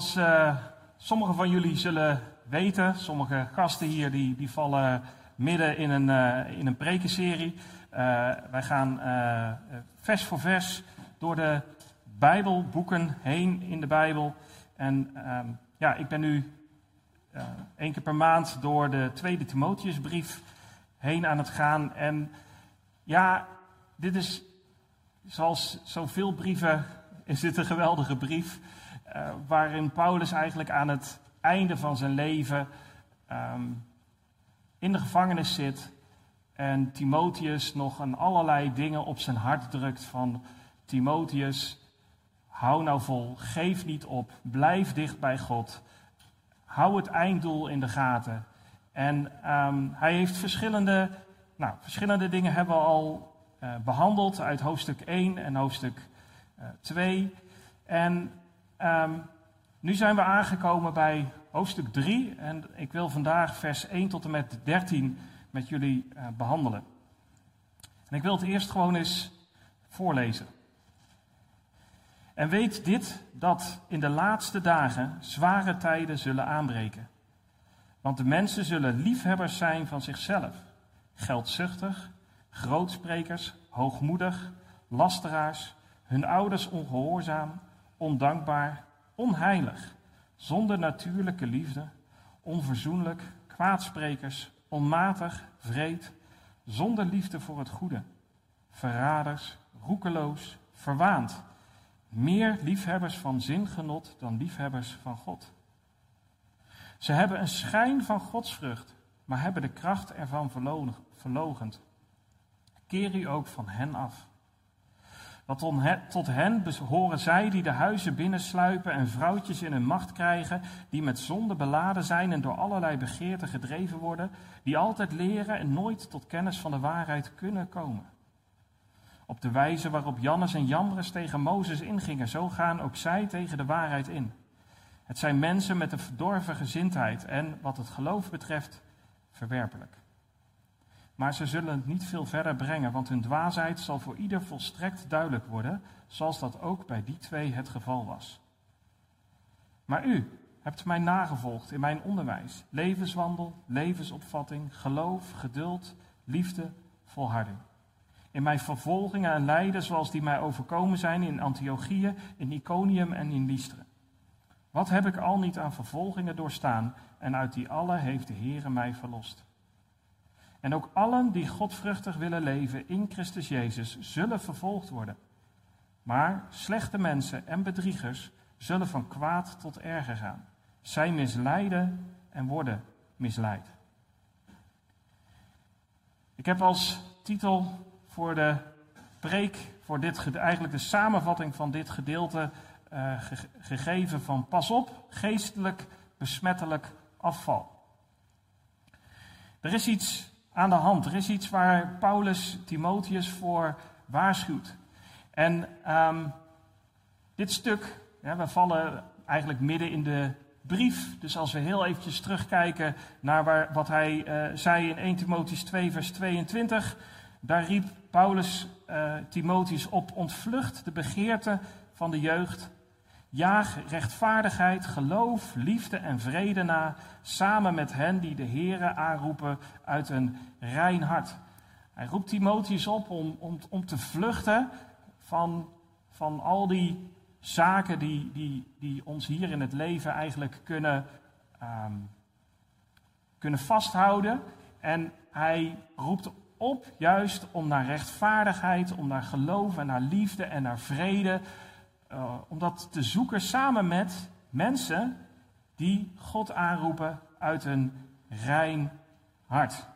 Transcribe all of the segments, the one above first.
zoals uh, sommigen van jullie zullen weten, sommige gasten hier die, die vallen midden in een, uh, in een prekenserie. Uh, wij gaan vers voor vers door de Bijbelboeken heen in de Bijbel. En ehm, ja, ik ben nu één keer per maand door de tweede Timotheusbrief heen aan het gaan. En ja, dit is zoals zoveel brieven, is dit een geweldige brief. Uh, waarin Paulus eigenlijk aan het einde van zijn leven um, in de gevangenis zit. En Timotheus nog aan allerlei dingen op zijn hart drukt van Timotheus, hou nou vol, geef niet op, blijf dicht bij God. Hou het einddoel in de gaten. En um, hij heeft verschillende, nou, verschillende dingen hebben we al uh, behandeld uit hoofdstuk 1 en hoofdstuk uh, 2. En um, nu zijn we aangekomen bij hoofdstuk 3 en ik wil vandaag vers 1 tot en met 13 met jullie uh, behandelen. En ik wil het eerst gewoon eens voorlezen. En weet dit, dat in de laatste dagen zware tijden zullen aanbreken. Want de mensen zullen liefhebbers zijn van zichzelf, geldzuchtig, grootsprekers, hoogmoedig, lasteraars, hun ouders ongehoorzaam, ondankbaar, onheilig, zonder natuurlijke liefde, onverzoenlijk, kwaadsprekers, onmatig, vreed, zonder liefde voor het goede, verraders, roekeloos, verwaand, meer liefhebbers van zingenot dan liefhebbers van God. Ze hebben een schijn van godsvrucht, maar hebben de kracht ervan verlogend. Keer u ook van hen af. Want tot hen behoren zij die de huizen binnensluipen en vrouwtjes in hun macht krijgen, die met zonde beladen zijn en door allerlei begeerten gedreven worden, die altijd leren en nooit tot kennis van de waarheid kunnen komen. Op de wijze waarop Jannes en Jambres tegen Mozes ingingen, zo gaan ook zij tegen de waarheid in. Het zijn mensen met een verdorven gezindheid en, wat het geloof betreft, verwerpelijk. Maar ze zullen het niet veel verder brengen, want hun dwaasheid zal voor ieder volstrekt duidelijk worden, zoals dat ook bij die twee het geval was. Maar u hebt mij nagevolgd in mijn onderwijs, levenswandel, levensopvatting, geloof, geduld, liefde, volharding. In mijn vervolgingen en lijden zoals die mij overkomen zijn in Antiochië, in Iconium en in Lystra. Wat heb ik al niet aan vervolgingen doorstaan en uit die alle heeft de Heere mij verlost. En ook allen die godvruchtig willen leven in Christus Jezus zullen vervolgd worden. Maar slechte mensen en bedriegers zullen van kwaad tot erger gaan. Zij misleiden en worden misleid. Ik heb als titel voor de preek, voor dit, eigenlijk de samenvatting van dit gedeelte uh, gegeven van pas op, geestelijk besmettelijk afval. Er is iets aan de hand. Er is iets waar Paulus Timotheus voor waarschuwt. En um, dit stuk, we vallen eigenlijk midden in de brief. Dus als we heel eventjes terugkijken naar waar, wat hij uh, zei in 1 Timotheus 2, vers 22. Daar riep Paulus uh, Timotheus op: ontvlucht de begeerte van de jeugd Jaag rechtvaardigheid, geloof, liefde en vrede na, samen met hen die de Here aanroepen uit een rein hart. Hij roept Timotheus op om, om, om te vluchten van, van al die zaken die, die, die ons hier in het leven eigenlijk kunnen, um, kunnen vasthouden. En hij roept op juist om naar rechtvaardigheid, om naar geloof en naar liefde en naar vrede uh, om dat te zoeken samen met mensen die God aanroepen uit een rein hart.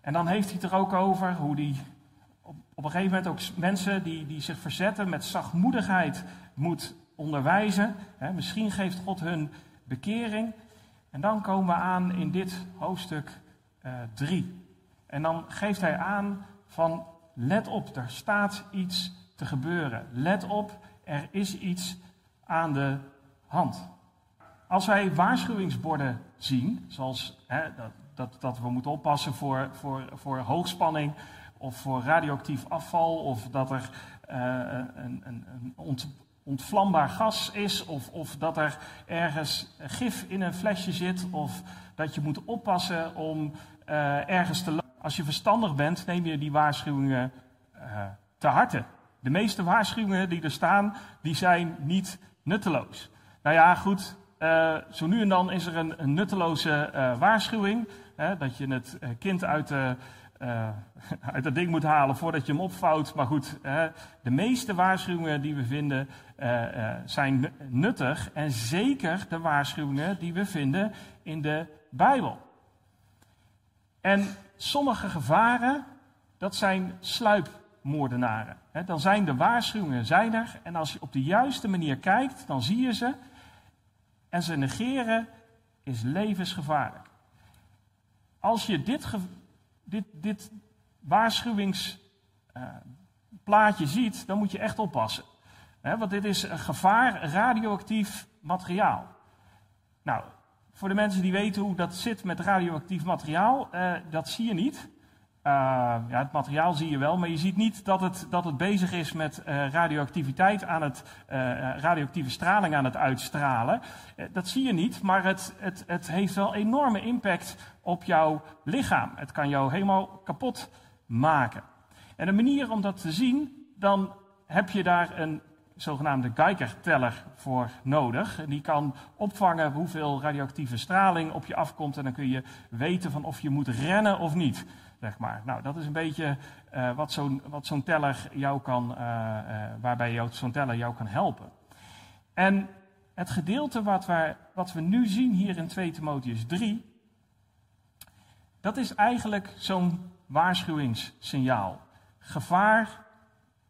En dan heeft hij het er ook over hoe die op, een gegeven moment ook mensen die, die zich verzetten met zachtmoedigheid moet onderwijzen. misschien geeft God hun bekering. En dan komen we aan in dit hoofdstuk 3. Uh, en dan geeft hij aan van Let op, er staat iets te gebeuren. Let op, er is iets aan de hand. Als wij waarschuwingsborden zien, zoals hè, dat, dat, dat, we moeten oppassen voor, voor, voor hoogspanning of voor radioactief afval, of dat er een, een, een ont, ontvlambaar gas is, of, of dat er ergens gif in een flesje zit, of dat je moet oppassen om ergens te. Als je verstandig bent, neem je die waarschuwingen te harte. De meeste waarschuwingen die er staan, die zijn niet nutteloos. Nou ja, goed, uh, zo nu en dan is er een, nutteloze uh, waarschuwing. Hè, dat je het eh, kind uit, de, uit het ding moet halen voordat je hem opvouwt. Maar goed, de meeste waarschuwingen die we vinden zijn nuttig. En zeker de waarschuwingen die we vinden in de Bijbel. En sommige gevaren, dat zijn sluipmoordenaren. dan zijn de waarschuwingen zijn er. En als je op de juiste manier kijkt, dan zie je ze en ze negeren is levensgevaarlijk. Als je dit, dit, dit waarschuwingsplaatje ziet, dan moet je echt oppassen. want dit is een gevaar radioactief materiaal. Nou, voor de mensen die weten hoe dat zit met radioactief materiaal, uh, dat zie je niet. Uh, ja, het materiaal zie je wel, maar je ziet niet dat het, dat het bezig is met uh, radioactiviteit aan het, radioactieve straling aan het uitstralen. dat zie je niet, maar het, het, het heeft wel enorme impact op jouw lichaam. Het kan jou helemaal kapot maken. En een manier om dat te zien, dan heb je daar een zogenaamde Geiger-teller voor nodig. Die kan opvangen hoeveel radioactieve straling op je afkomt en dan kun je weten van of je moet rennen of niet. Zeg maar. Nou, dat is een beetje uh, wat zo'n zo'n teller jou kan, uh, uh, waarbij zo'n teller jou kan helpen. En het gedeelte wat, wij, wat we nu zien hier in 2 Timotheus 3, dat is eigenlijk zo'n waarschuwingssignaal. Gevaar,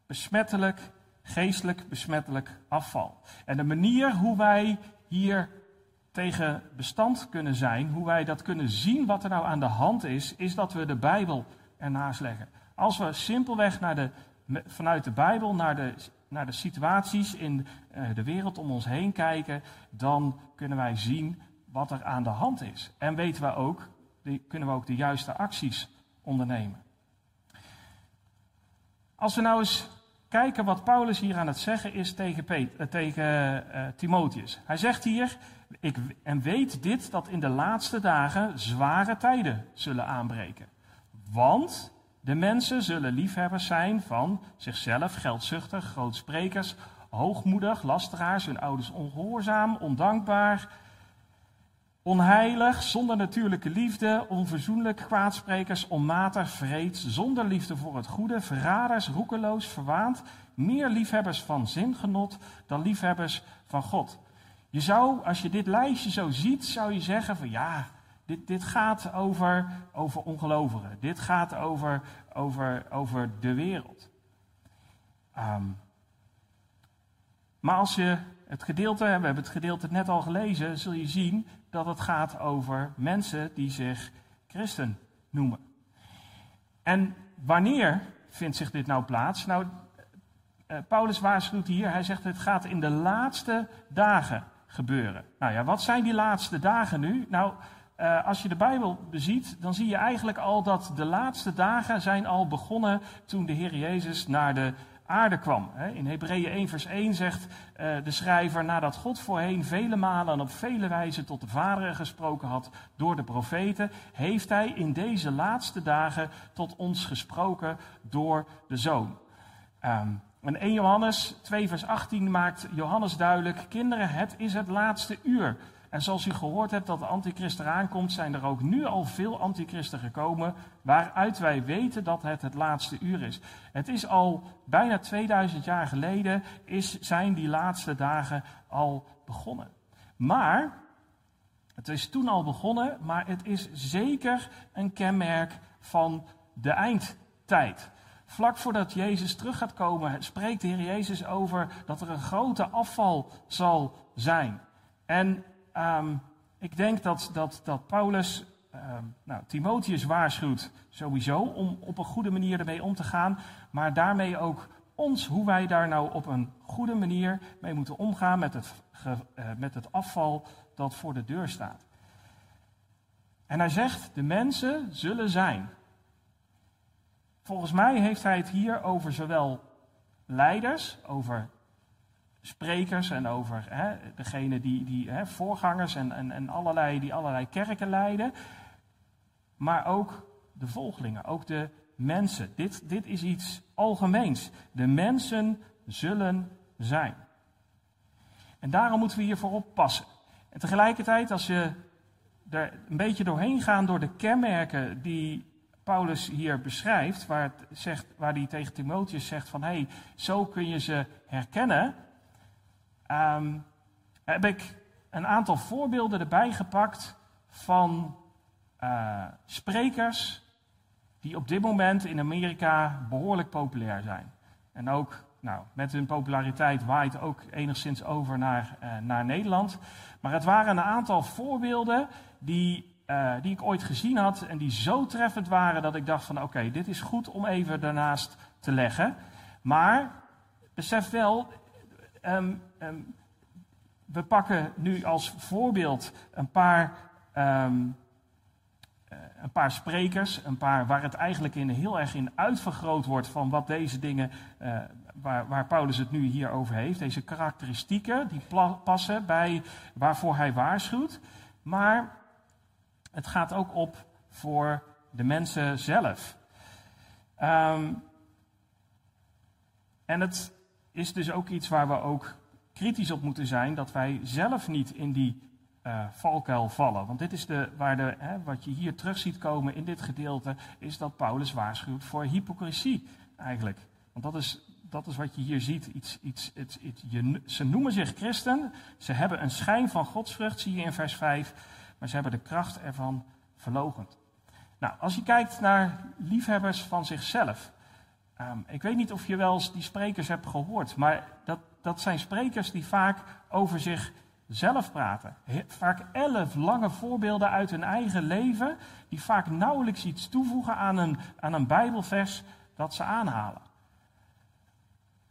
besmettelijk, geestelijk besmettelijk afval. En de manier hoe wij hier tegen bestand kunnen zijn, hoe wij dat kunnen zien wat er nou aan de hand is, is dat we de Bijbel ernaast leggen. Als we simpelweg naar de, vanuit de Bijbel naar de, naar de situaties in eh, de wereld om ons heen kijken, dan kunnen wij zien wat er aan de hand is. En weten we ook, kunnen we ook de juiste acties ondernemen. Als we nou eens kijken wat Paulus hier aan het zeggen is tegen, Peter, eh, tegen uh, Timotheus. Hij zegt hier, ik, en weet dit, dat in de laatste dagen zware tijden zullen aanbreken. Want de mensen zullen liefhebbers zijn van zichzelf, geldzuchtig, grootsprekers, hoogmoedig, lasteraars, hun ouders ongehoorzaam, ondankbaar, onheilig, zonder natuurlijke liefde, onverzoenlijk, kwaadsprekers, onmatig, vreed, zonder liefde voor het goede, verraders, roekeloos, verwaand, meer liefhebbers van zingenot dan liefhebbers van God. Je zou, als je dit lijstje zo ziet, zou je zeggen van ja, dit, dit gaat over, over ongelovigen. Dit gaat over, over, over de wereld. Um, maar als je het gedeelte, we hebben het gedeelte net al gelezen, zul je zien dat het gaat over mensen die zich christen noemen. En wanneer vindt zich dit nou plaats? Nou, eh, Paulus waarschuwt hier, hij zegt het gaat in de laatste dagen gebeuren. Nou ja, wat zijn die laatste dagen nu? Nou, uh, als je de Bijbel beziet, dan zie je eigenlijk al dat de laatste dagen zijn al begonnen toen de Heer Jezus naar de aarde kwam. In Hebreeën 1 vers 1 zegt uh, de schrijver, nadat God voorheen vele malen en op vele wijzen tot de vaderen gesproken had door de profeten, heeft hij in deze laatste dagen tot ons gesproken door de Zoon. Um, en 1 Johannes 2 vers 18 maakt Johannes duidelijk, kinderen, het is het laatste uur. En zoals u gehoord hebt dat de antichrist eraan komt, zijn er ook nu al veel antichristen gekomen, waaruit wij weten dat het het laatste uur is. Het is al bijna 2000 jaar geleden, is, zijn die laatste dagen al begonnen. Maar, het is toen al begonnen, maar het is zeker een kenmerk van de eindtijd. Vlak voordat Jezus terug gaat komen, spreekt de Heer Jezus over dat er een grote afval zal zijn. En um, ik denk dat, dat, dat Paulus um, nou, Timotheus waarschuwt sowieso om op een goede manier ermee om te gaan, maar daarmee ook ons hoe wij daar nou op een goede manier mee moeten omgaan met het, uh, met het afval dat voor de deur staat. En hij zegt, de mensen zullen zijn. Volgens mij heeft hij het hier over zowel leiders, over sprekers en over hè, degene die, die hè, voorgangers en, en, en allerlei, die allerlei kerken leiden. Maar ook de volgelingen, ook de mensen. Dit, dit is iets algemeens. De mensen zullen zijn. En daarom moeten we hiervoor oppassen. En tegelijkertijd, als je er een beetje doorheen gaat door de kenmerken die Paulus hier beschrijft, waar, het zegt, waar hij tegen Timotheus zegt van hé, hey, zo kun je ze herkennen, um, heb ik een aantal voorbeelden erbij gepakt van uh, sprekers die op dit moment in Amerika behoorlijk populair zijn. En ook nou, met hun populariteit waait ook enigszins over naar, uh, naar Nederland. Maar het waren een aantal voorbeelden die, uh, die ik ooit gezien had en die zo treffend waren dat ik dacht van oké, dit is goed om even daarnaast te leggen. Maar besef wel, um, um, we pakken nu als voorbeeld een paar um, eh, een paar sprekers, een paar waar het eigenlijk in, heel erg in uitvergroot wordt van wat deze dingen, uh, waar, waar, Paulus het nu hier over heeft. Deze karakteristieken die passen bij waarvoor hij waarschuwt. Maar het gaat ook op voor de mensen zelf. En het is dus ook iets waar we ook kritisch op moeten zijn, dat wij zelf niet in die uh, valkuil vallen. Want dit is de, waar de, hè, wat je hier terug ziet komen in dit gedeelte, is dat Paulus waarschuwt voor hypocrisie eigenlijk. Want dat is, dat is wat je hier ziet. Iets, iets, iets, je, ze noemen zich christen, ze hebben een schijn van godsvrucht, zie je in vers 5, maar ze hebben de kracht ervan verlogend. Nou, als je kijkt naar liefhebbers van zichzelf. Um, ik weet niet of je wel eens die sprekers hebt gehoord, maar dat, dat zijn sprekers die vaak over zich zelf praten. Vaak elf lange voorbeelden uit hun eigen leven, die vaak nauwelijks iets toevoegen aan een, aan een Bijbelvers dat ze aanhalen.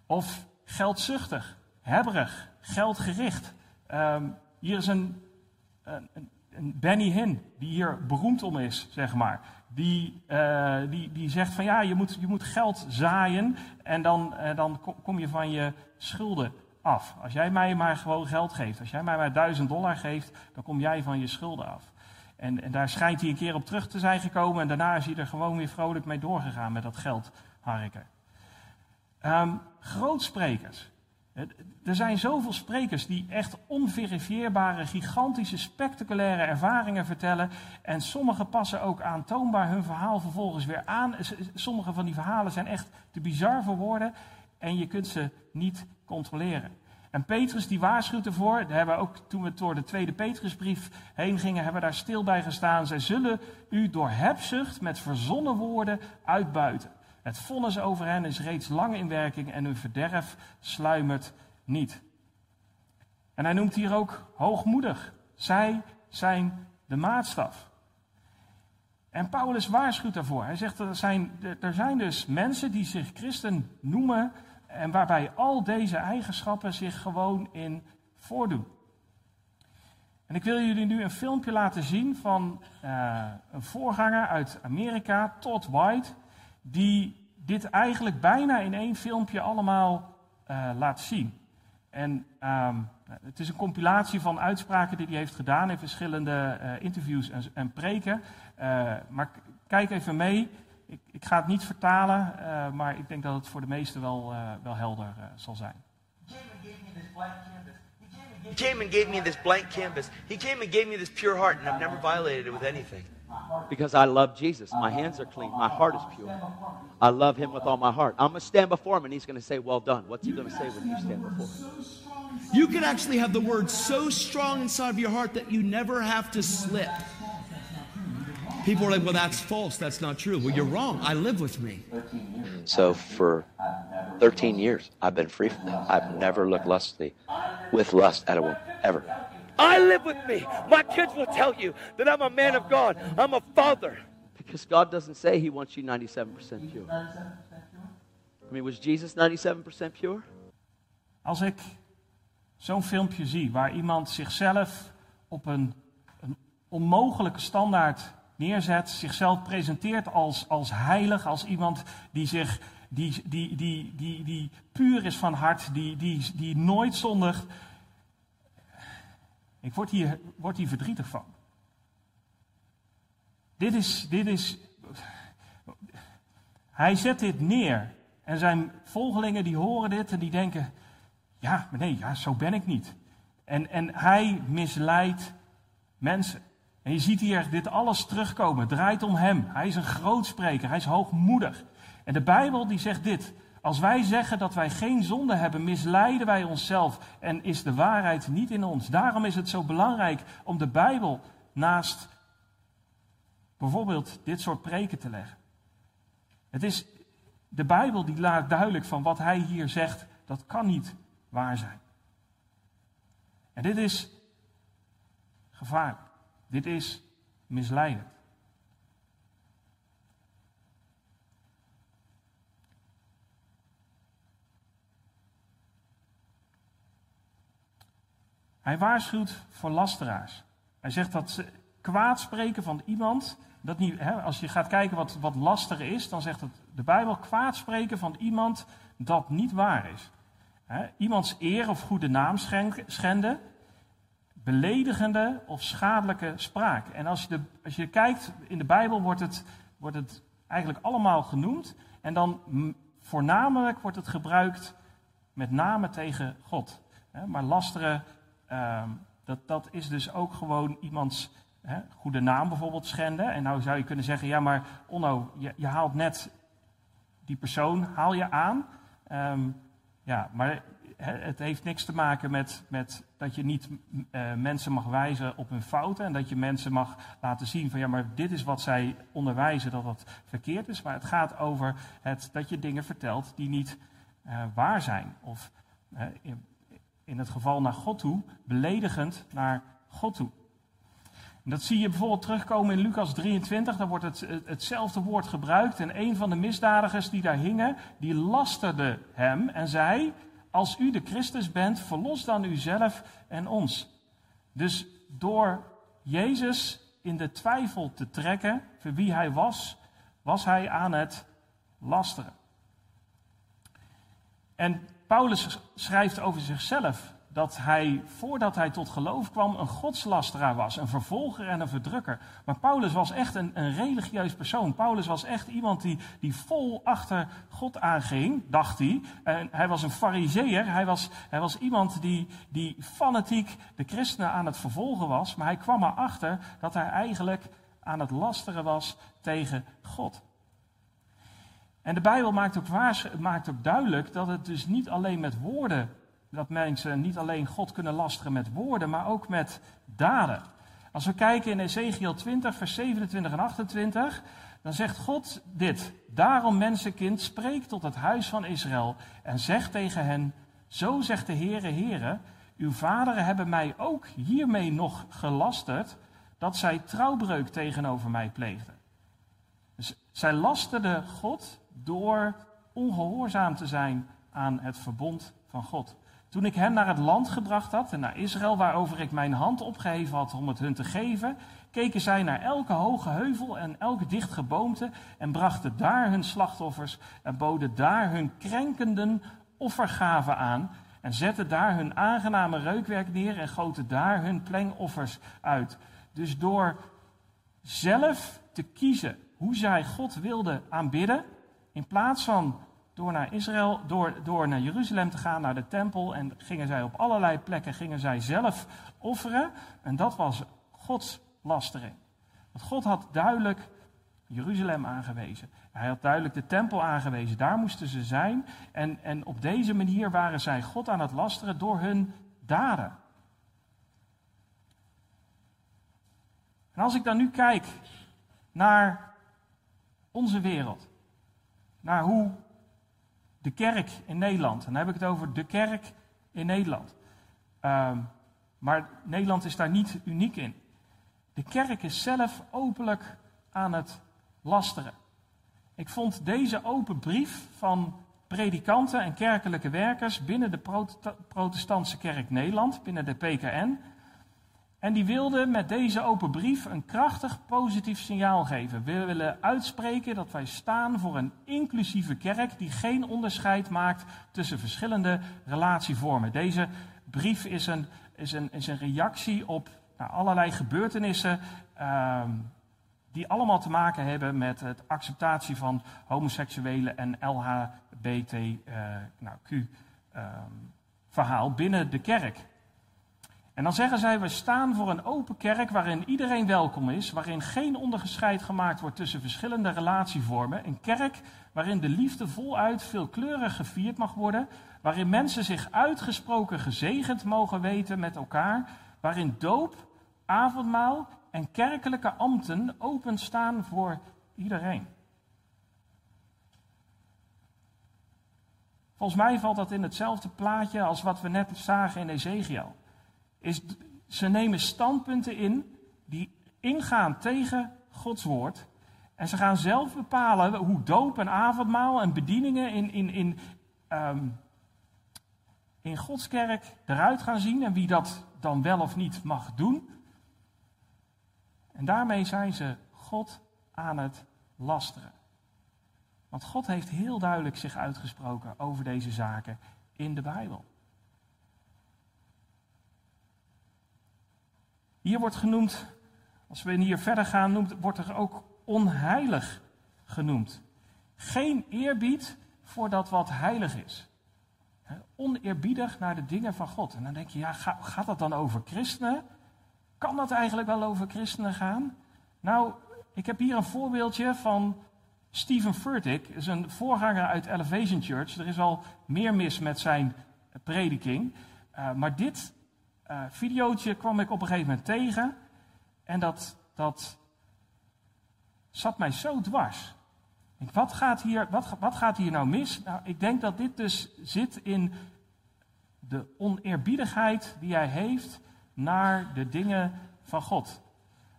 Of geldzuchtig, hebberig, geldgericht. Um, hier is een, een, een, Benny Hinn, die hier beroemd om is, zeg maar. Die, uh, die, die zegt van ja, je moet, je moet geld zaaien en dan, uh, dan kom je van je schulden af. Als jij mij maar gewoon geld geeft, als jij mij maar 1000 dollar geeft, dan kom jij van je schulden af. En, en, daar schijnt hij een keer op terug te zijn gekomen en daarna is hij er gewoon weer vrolijk mee doorgegaan met dat geld harken. Um, grootsprekers. Er zijn zoveel sprekers die echt onverifieerbare, gigantische, spectaculaire ervaringen vertellen. En sommige passen ook aantoonbaar hun verhaal vervolgens weer aan. Sommige van die verhalen zijn echt te bizar voor woorden. En je kunt ze niet controleren. En Petrus die waarschuwt ervoor, daar hebben we ook toen we door de tweede Petrusbrief heen gingen, hebben we daar stil bij gestaan. Zij zullen u door hebzucht met verzonnen woorden uitbuiten. Het vonnis over hen is reeds lang in werking en hun verderf sluimert niet. En hij noemt hier ook hoogmoedig. Zij zijn de maatstaf. En Paulus waarschuwt daarvoor. Hij zegt er zijn, er zijn dus mensen die zich christen noemen, en waarbij al deze eigenschappen zich gewoon in voordoen. En ik wil jullie nu een filmpje laten zien van uh, een voorganger uit Amerika, Todd White, die dit eigenlijk bijna in één filmpje allemaal uh, laat zien. En um, het is een compilatie van uitspraken die hij heeft gedaan in verschillende uh, interviews en, en preken. maar kijk even mee. Ik, ik, ga het niet vertalen, maar ik denk dat het voor de meesten wel, wel helder zal zijn. He came and gave me this blank canvas. He came and gave me this pure heart, and I've never violated it with anything. Because I love Jesus. My hands are clean. My heart is pure. I love him with all my heart. I'm going to stand before him, and he's going to say, Well done. What's he going to say when you stand before him? You can actually have the word so strong inside of your heart that you never have to slip. People are like, well, that's false. That's not true. Well, you're wrong. I live with me. So for 13 years, I've been free from that. I've never looked lustily with lust at a woman, ever. I live with me. My kids will tell you that I'm a man of God. I'm a father. Because God doesn't say he wants you 97% pure. I mean, was Jesus 97% pure? Als ik zo'n filmpje zie waar iemand zichzelf op een, een onmogelijke standaard neerzet, zichzelf presenteert als, als heilig, als iemand die zich die, die, die, die, die puur is van hart, die, die, die nooit zondigt. Ik word hier, word hier verdrietig van. Dit is, dit is. Hij zet dit neer. En zijn volgelingen die horen dit en die denken: ja, maar nee, ja, zo ben ik niet. En, en hij misleidt mensen. En je ziet hier dit alles terugkomen. Draait om hem. Hij is een grootspreker. Hij is hoogmoedig. En de Bijbel die zegt dit. Als wij zeggen dat wij geen zonde hebben, misleiden wij onszelf en is de waarheid niet in ons. Daarom is het zo belangrijk om de Bijbel naast bijvoorbeeld dit soort preken te leggen. Het is de Bijbel die laat duidelijk van wat hij hier zegt, dat kan niet waar zijn. En dit is gevaarlijk. Dit is misleidend. Hij waarschuwt voor lasteraars. Hij zegt dat ze kwaad spreken van iemand. Dat niet, hè, als je gaat kijken wat, wat lasteren is, dan zegt het, de Bijbel kwaad spreken van iemand dat niet waar is. Hè, iemands eer of goede naam schenden, beledigende of schadelijke spraak. En als je, als je kijkt in de Bijbel, wordt het, wordt het eigenlijk allemaal genoemd. En dan voornamelijk wordt het gebruikt met name tegen God. Maar lasteren, ehm, dat, dat is dus ook gewoon iemands hè, goede naam bijvoorbeeld schenden. En nou zou je kunnen zeggen, ja maar Onno, je, haalt net die persoon, haal je aan. Ehm, ja, maar het heeft niks te maken met, met dat je niet uh, mensen mag wijzen op hun fouten en dat je mensen mag laten zien van ja, maar dit is wat zij onderwijzen dat dat verkeerd is. Maar het gaat over het, dat je dingen vertelt die niet uh, waar zijn. Of in het geval naar God toe, beledigend naar God toe. En dat zie je bijvoorbeeld terugkomen in Lucas 23. Daar wordt het, hetzelfde woord gebruikt. En een van de misdadigers die daar hingen, die lasterde hem en zei: als u de Christus bent, verlos dan uzelf en ons. Dus door Jezus in de twijfel te trekken voor wie hij was, was hij aan het lasteren. En Paulus schrijft over zichzelf dat hij, voordat hij tot geloof kwam, een godslasteraar was, een vervolger en een verdrukker. Maar Paulus was echt een, een religieus persoon. Paulus was echt iemand die, die vol achter God aanging, dacht hij. En hij was een fariseer, hij was, hij was iemand die, die fanatiek de christenen aan het vervolgen was. Maar hij kwam erachter dat hij eigenlijk aan het lasteren was tegen God. En de Bijbel maakt ook, maakt ook duidelijk dat het dus niet alleen met woorden dat mensen niet alleen God kunnen lasteren met woorden, maar ook met daden. Als we kijken in Ezekiel 20, vers 27 en 28, dan zegt God dit. Daarom, mensenkind, spreek tot het huis van Israël en zeg tegen hen, zo zegt de Heere, Heere, uw vaderen hebben mij ook hiermee nog gelasterd, dat zij trouwbreuk tegenover mij pleegden. Dus zij lasterden God door ongehoorzaam te zijn aan het verbond van God. Toen ik hen naar het land gebracht had en naar Israël, waarover ik mijn hand opgeheven had om het hun te geven, keken zij naar elke hoge heuvel en elk dicht geboomte en brachten daar hun slachtoffers en boden daar hun krenkenden offergaven aan en zetten daar hun aangename reukwerk neer en goten daar hun plengoffers uit. Dus door zelf te kiezen hoe zij God wilden aanbidden, in plaats van door naar Israël, door, door naar Jeruzalem te gaan, naar de tempel. En gingen zij op allerlei plekken, gingen zij zelf offeren. En dat was Gods lastering. Want God had duidelijk Jeruzalem aangewezen. Hij had duidelijk de tempel aangewezen. Daar moesten ze zijn. En, en op deze manier waren zij God aan het lasteren door hun daden. En als ik dan nu kijk naar onze wereld, naar hoe de kerk in Nederland. En dan heb ik het over de kerk in Nederland. Ehm, maar Nederland is daar niet uniek in. De kerk is zelf openlijk aan het lasteren. Ik vond deze open brief van predikanten en kerkelijke werkers binnen de Protestantse Kerk Nederland, binnen de PKN. En die wilden met deze open brief een krachtig positief signaal geven. We willen uitspreken dat wij staan voor een inclusieve kerk die geen onderscheid maakt tussen verschillende relatievormen. Deze brief is een, is een, is een reactie op nou, allerlei gebeurtenissen ehm, die allemaal te maken hebben met het acceptatie van homoseksuelen en LHBTQ nou, ehm, verhaal binnen de kerk. En dan zeggen zij, we staan voor een open kerk waarin iedereen welkom is, waarin geen onderscheid gemaakt wordt tussen verschillende relatievormen. Een kerk waarin de liefde voluit veelkleurig gevierd mag worden, waarin mensen zich uitgesproken gezegend mogen weten met elkaar, waarin doop, avondmaal en kerkelijke ambten openstaan voor iedereen. Volgens mij valt dat in hetzelfde plaatje als wat we net zagen in Ezekiel ze nemen standpunten in die ingaan tegen Gods woord. En ze gaan zelf bepalen hoe doop en avondmaal en bedieningen in, in, in, um, in Gods kerk eruit gaan zien en wie dat dan wel of niet mag doen. En daarmee zijn ze God aan het lasteren. Want God heeft heel duidelijk zich uitgesproken over deze zaken in de Bijbel. Hier wordt genoemd, als we hier verder gaan, noemt, wordt er ook onheilig genoemd. Geen eerbied voor dat wat heilig is. Oneerbiedig naar de dingen van God. En dan denk je, ja, gaat dat dan over christenen? Kan dat eigenlijk wel over christenen gaan? Nou, ik heb hier een voorbeeldje van Stephen Furtick. is een voorganger uit Elevation Church. Er is al meer mis met zijn prediking. Uh, maar dit uh, videootje kwam ik op een gegeven moment tegen. En dat, dat zat mij zo dwars. Ik, wat, gaat hier, wat, wat gaat hier nou mis? Nou, ik denk dat dit dus zit in de oneerbiedigheid die hij heeft naar de dingen van God.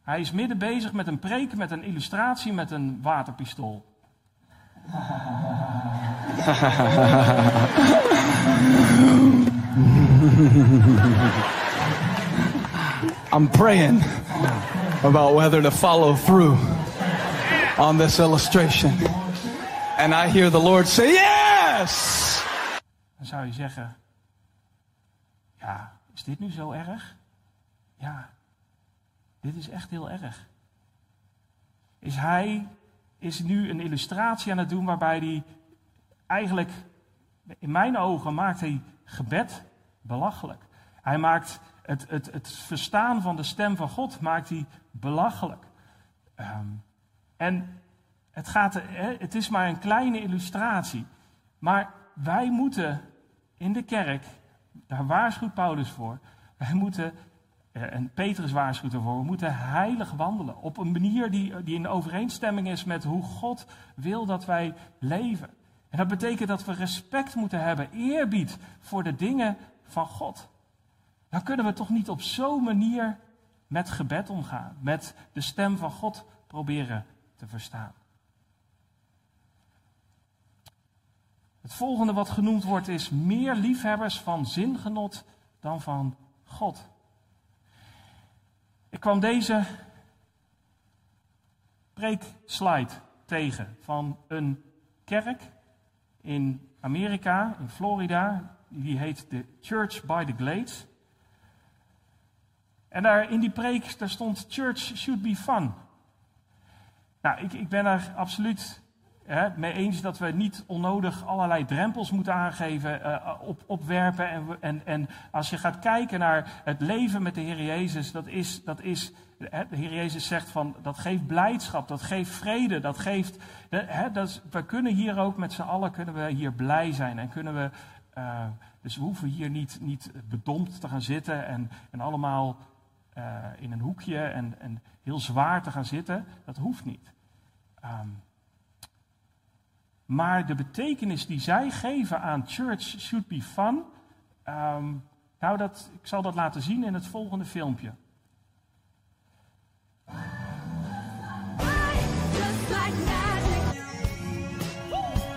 Hij is midden bezig met een preek, met een illustratie, met een waterpistool. I'm praying about whether to follow through on this illustration. And I hear the Lord say, Yes! Dan zou je zeggen: Ja, is dit nu zo erg? Ja, dit is echt heel erg. Is hij is nu een illustratie aan het doen waarbij hij eigenlijk, in mijn ogen, maakt hij gebed belachelijk. Hij maakt het, het, het verstaan van de stem van God maakt hij belachelijk. Ehm, en het, gaat, het is maar een kleine illustratie. Maar wij moeten in de kerk, daar waarschuwt Paulus voor, wij moeten, eh, en Petrus waarschuwt ervoor, we moeten heilig wandelen. Op een manier die, die in overeenstemming is met hoe God wil dat wij leven. En dat betekent dat we respect moeten hebben, eerbied voor de dingen van God. Dan kunnen we toch niet op zo'n manier met gebed omgaan, met de stem van God proberen te verstaan. Het volgende wat genoemd wordt is meer liefhebbers van zingenot dan van God. Ik kwam deze preekslide tegen van een kerk in Amerika, in Florida. Die heet de Church by the Glades. En daar in die preek, daar stond church should be fun. Nou, ik, ik ben er absoluut hè, mee eens dat we niet onnodig allerlei drempels moeten aangeven, uh, op, opwerpen. En, en, en als je gaat kijken naar het leven met de Heer Jezus, dat is, dat is de Heer Jezus zegt van, dat geeft blijdschap, dat geeft vrede, dat geeft, hè, dat we kunnen hier ook met z'n allen, kunnen we hier blij zijn en kunnen we, uh, dus we hoeven hier niet, niet bedompt te gaan zitten en, en allemaal uh, in een hoekje en, en, heel zwaar te gaan zitten. Dat hoeft niet. Um, maar de betekenis die zij geven aan church should be fun. Um, nou, dat, ik zal dat laten zien in het volgende filmpje.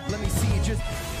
Let me see you just.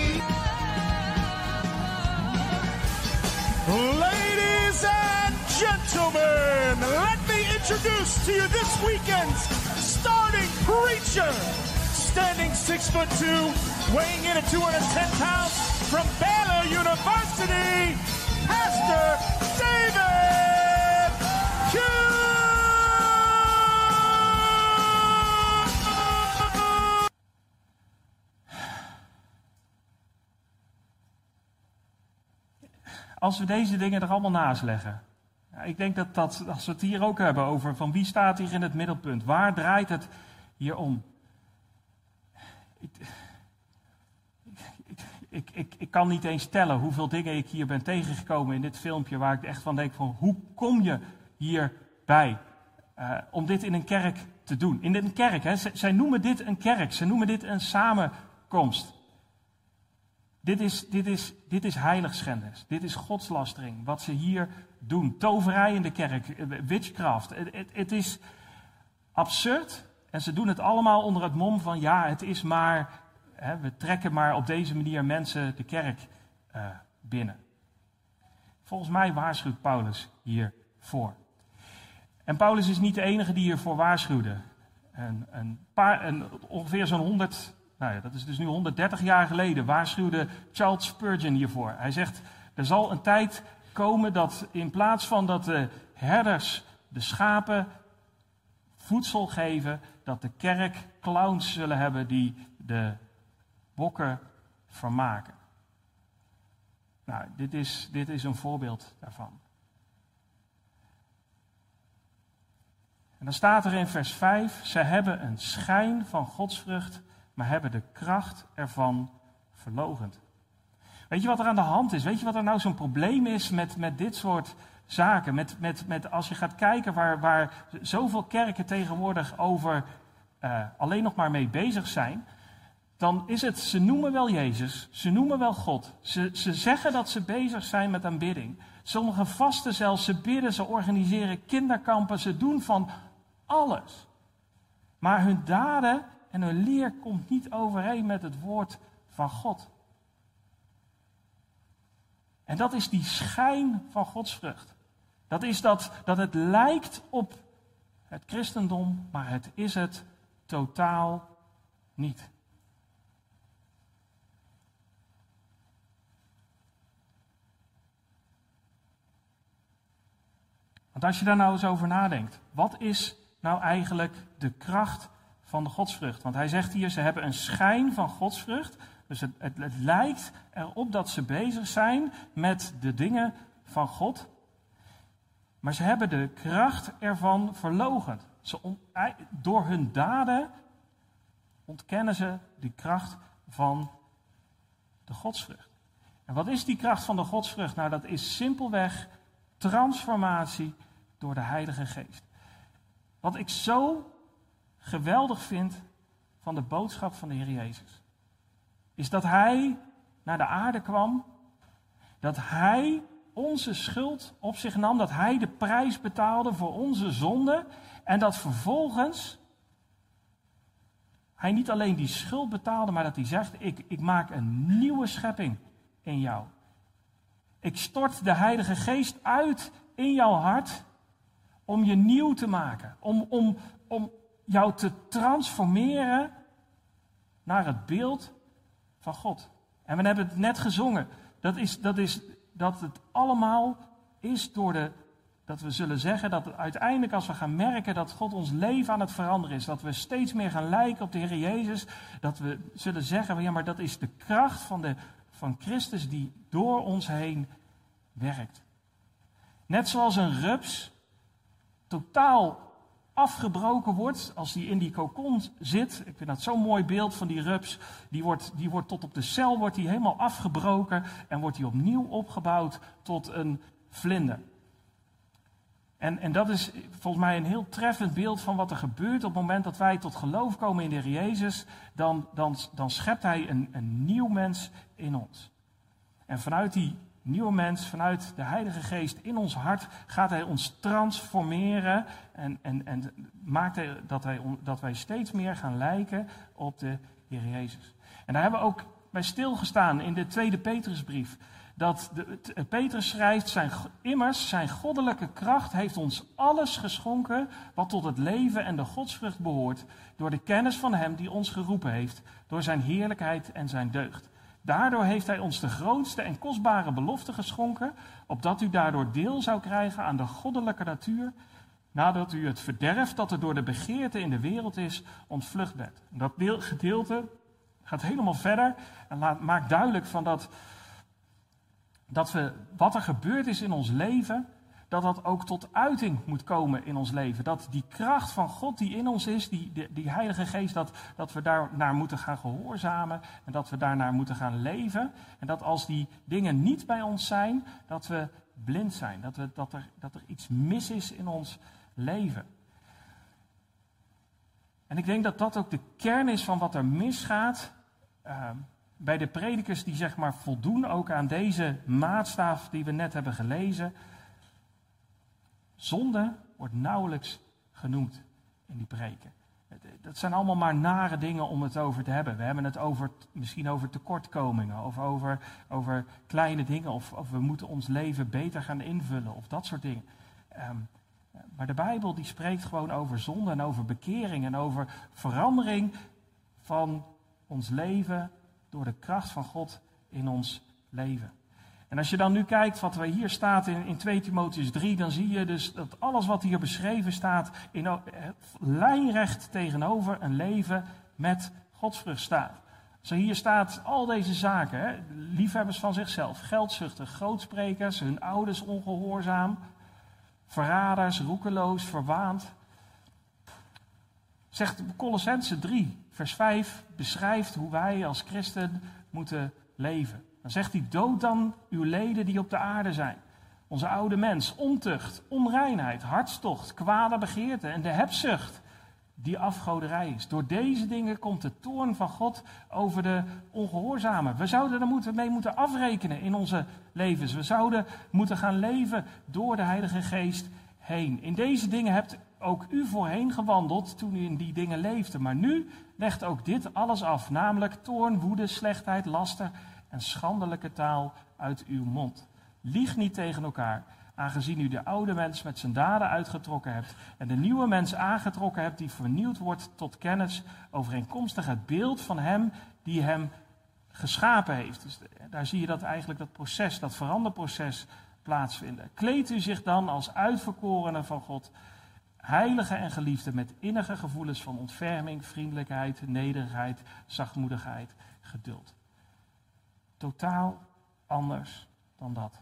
Ladies and gentlemen, let me introduce to you this weekend's starting preacher. Standing six foot two, weighing in at 210 pounds from Baylor University, Pastor David Als we deze dingen er allemaal naast leggen. Ja, ik denk dat, dat als we het hier ook hebben over van wie staat hier in het middelpunt. Waar draait het hier om? Ik, ik, ik, kan niet eens tellen hoeveel dingen ik hier ben tegengekomen in dit filmpje. Waar ik echt van denk van hoe kom je hierbij? eh om dit in een kerk te doen. In een kerk, hè? Zij noemen dit een kerk. Ze noemen dit een samenkomst. Dit is, dit is, dit is heiligschennis. Dit is godslastering. Wat ze hier doen. Toverij in de kerk. eh, Witchcraft. Het, is absurd. En ze doen het allemaal onder het mom van ja, het is maar. Hè, we trekken maar op deze manier mensen de kerk eh, binnen. Volgens mij waarschuwt Paulus hiervoor. En Paulus is niet de enige die hiervoor waarschuwde. Een, een paar, ongeveer zo'n 100, nou ja, dat is dus nu 130 jaar geleden, waarschuwde Charles Spurgeon hiervoor. Hij zegt, er zal een tijd komen dat in plaats van dat de herders de schapen voedsel geven, dat de kerk clowns zullen hebben die de bokken vermaken. Nou, dit is, dit is een voorbeeld daarvan. En dan staat er in vers 5, ze hebben een schijn van godsvrucht, maar hebben de kracht ervan verlogend. Weet je wat er aan de hand is? Weet je wat er nou zo'n probleem is met, met dit soort zaken? Met, met, met als je gaat kijken waar, waar zoveel kerken tegenwoordig over eh, alleen nog maar mee bezig zijn, dan is het, ze noemen wel Jezus, ze noemen wel God. Ze, ze zeggen dat ze bezig zijn met aanbidding. Sommigen vasten zelfs, ze bidden, ze organiseren kinderkampen, ze doen van alles. Maar hun daden en hun leer komt niet overeen met het woord van God. En dat is die schijn van godsvrucht. Dat is dat, dat het lijkt op het christendom, maar het is het totaal niet. Want als je daar nou eens over nadenkt, wat is nou eigenlijk de kracht van de godsvrucht? Want hij zegt hier, ze hebben een schijn van godsvrucht. Dus het, het, lijkt erop dat ze bezig zijn met de dingen van God. Maar ze hebben de kracht ervan verlogend. Ze door hun daden ontkennen ze de kracht van de godsvrucht. En wat is die kracht van de godsvrucht? Nou, dat is simpelweg transformatie door de Heilige Geest. Wat ik zo geweldig vind van de boodschap van de Heer Jezus, is dat Hij naar de aarde kwam, dat Hij onze schuld op zich nam, dat Hij de prijs betaalde voor onze zonde en dat vervolgens Hij niet alleen die schuld betaalde, maar dat Hij zegt, ik, ik maak een nieuwe schepping in jou. Ik stort de Heilige Geest uit in jouw hart om je nieuw te maken. Om, om, om jou te transformeren naar het beeld van God. En we hebben het net gezongen. Dat, is, dat, is, dat het allemaal is door de. Dat we zullen zeggen dat uiteindelijk als we gaan merken dat God ons leven aan het veranderen is. Dat we steeds meer gaan lijken op de Heer Jezus. Dat we zullen zeggen, ja maar dat is de kracht van, de, van Christus die door ons heen werkt. Net zoals een rups totaal afgebroken wordt als die in die kokon zit. Ik vind dat zo'n mooi beeld van die rups. Die wordt, die wordt tot op de cel wordt die helemaal afgebroken en wordt die opnieuw opgebouwd tot een vlinder. En, en dat is volgens mij een heel treffend beeld van wat er gebeurt op het moment dat wij tot geloof komen in de Jezus. Dan, dan, dan schept Hij een, een nieuw mens in ons. En vanuit die nieuwe mens vanuit de Heilige Geest in ons hart gaat Hij ons transformeren en, en, en maakt hij dat, dat wij steeds meer gaan lijken op de Heer Jezus. En daar hebben we ook bij stilgestaan in de tweede Petrusbrief. Dat de, het- Petrus schrijft, zijn, immers zijn goddelijke kracht heeft ons alles geschonken wat tot het leven en de godsvrucht behoort, door de kennis van Hem die ons geroepen heeft, door Zijn heerlijkheid en Zijn deugd. Daardoor heeft Hij ons de grootste en kostbare belofte geschonken, opdat u daardoor deel zou krijgen aan de goddelijke natuur, nadat u het verderf dat er door de begeerte in de wereld is, ontvlucht bent. Dat deel- gedeelte gaat helemaal verder en laat, maakt duidelijk van dat, dat we, wat er gebeurd is in ons leven, dat dat ook tot uiting moet komen in ons leven. Dat die kracht van God die in ons is, die, die, die Heilige Geest, dat, dat we daar naar moeten gaan gehoorzamen en dat we daarnaar moeten gaan leven. En dat als die dingen niet bij ons zijn, dat we blind zijn. Dat, we, dat, er, dat er iets mis is in ons leven. En ik denk dat dat ook de kern is van wat er misgaat eh, bij de predikers die zeg maar voldoen ook aan deze maatstaaf die we net hebben gelezen. Zonde wordt nauwelijks genoemd in die preken. Dat zijn allemaal maar nare dingen om het over te hebben. We hebben het over, misschien over tekortkomingen of over, over kleine dingen. Of, of we moeten ons leven beter gaan invullen of dat soort dingen. Ehm, maar de Bijbel die spreekt gewoon over zonde en over bekering en over verandering van ons leven door de kracht van God in ons leven. En als je dan nu kijkt wat er hier staat in, in 2 Timotheus 3, dan zie je dus dat alles wat hier beschreven staat in eh, lijnrecht tegenover een leven met godsvrucht staat. Zo hier staat al deze zaken, hè, liefhebbers van zichzelf, geldzuchtig, grootsprekers, hun ouders ongehoorzaam, verraders, roekeloos, verwaand. Zegt Colossense 3, vers 5, beschrijft hoe wij als christen moeten leven. Dan zegt hij, dood dan uw leden die op de aarde zijn. Onze oude mens, ontucht, onreinheid, hartstocht, kwade begeerte en de hebzucht die afgoderij is. Door deze dingen komt de toorn van God over de ongehoorzamen. We zouden er moeten, mee moeten afrekenen in onze levens. We zouden moeten gaan leven door de Heilige Geest heen. In deze dingen hebt ook u voorheen gewandeld toen u in die dingen leefde. Maar nu legt ook dit alles af, namelijk toorn, woede, slechtheid, laster en schandelijke taal uit uw mond. Lieg niet tegen elkaar, aangezien u de oude mens met zijn daden uitgetrokken hebt en de nieuwe mens aangetrokken hebt die vernieuwd wordt tot kennis overeenkomstig het beeld van hem die hem geschapen heeft. Dus daar zie je dat eigenlijk dat proces, dat veranderproces plaatsvinden. Kleed u zich dan als uitverkorene van God, heilige en geliefde, met innige gevoelens van ontferming, vriendelijkheid, nederigheid, zachtmoedigheid, geduld. Totaal anders dan dat.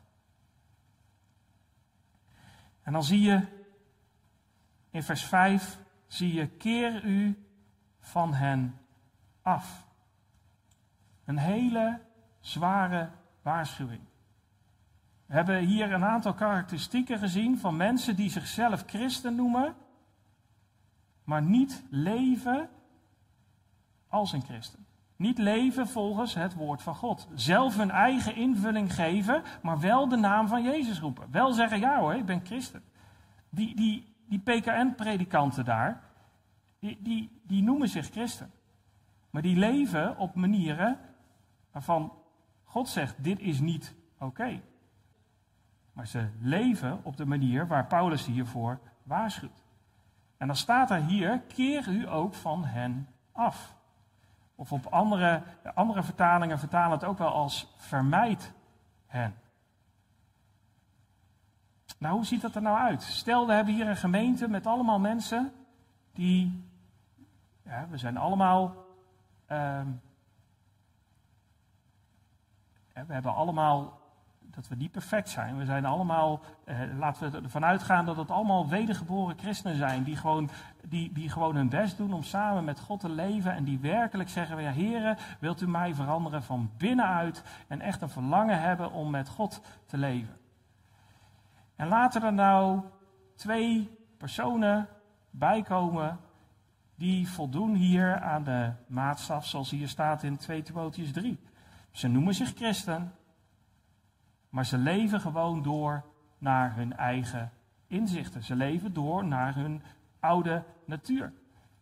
En dan zie je in vers 5, zie je, keer u van hen af. Een hele zware waarschuwing. We hebben hier een aantal karakteristieken gezien van mensen die zichzelf christen noemen, maar niet leven als een christen. Niet leven volgens het woord van God. Zelf hun eigen invulling geven, maar wel de naam van Jezus roepen. Wel zeggen, ja hoor, ik ben christen. Die, die, die PKN-predikanten daar, die, die, die noemen zich christen. Maar die leven op manieren waarvan God zegt, dit is niet oké. Maar ze leven op de manier waar Paulus hiervoor waarschuwt. En dan staat er hier, keer u ook van hen af. Of op andere, andere vertalingen vertalen het ook wel als vermijd hen. Nou, hoe ziet dat er nou uit? Stel, we hebben hier een gemeente met allemaal mensen die, ja, we zijn allemaal, ehm, we hebben allemaal dat we niet perfect zijn. We zijn allemaal, eh, laten we ervan uitgaan dat het allemaal wedergeboren christenen zijn. Die gewoon, die, die gewoon hun best doen om samen met God te leven. En die werkelijk zeggen, ja heren, wilt u mij veranderen van binnenuit. En echt een verlangen hebben om met God te leven. En laten er nou twee personen bijkomen die voldoen hier aan de maatstaf zoals hier staat in 2 Timotheus 3. Ze noemen zich christen, Maar ze leven gewoon door naar hun eigen inzichten. Ze leven door naar hun oude natuur.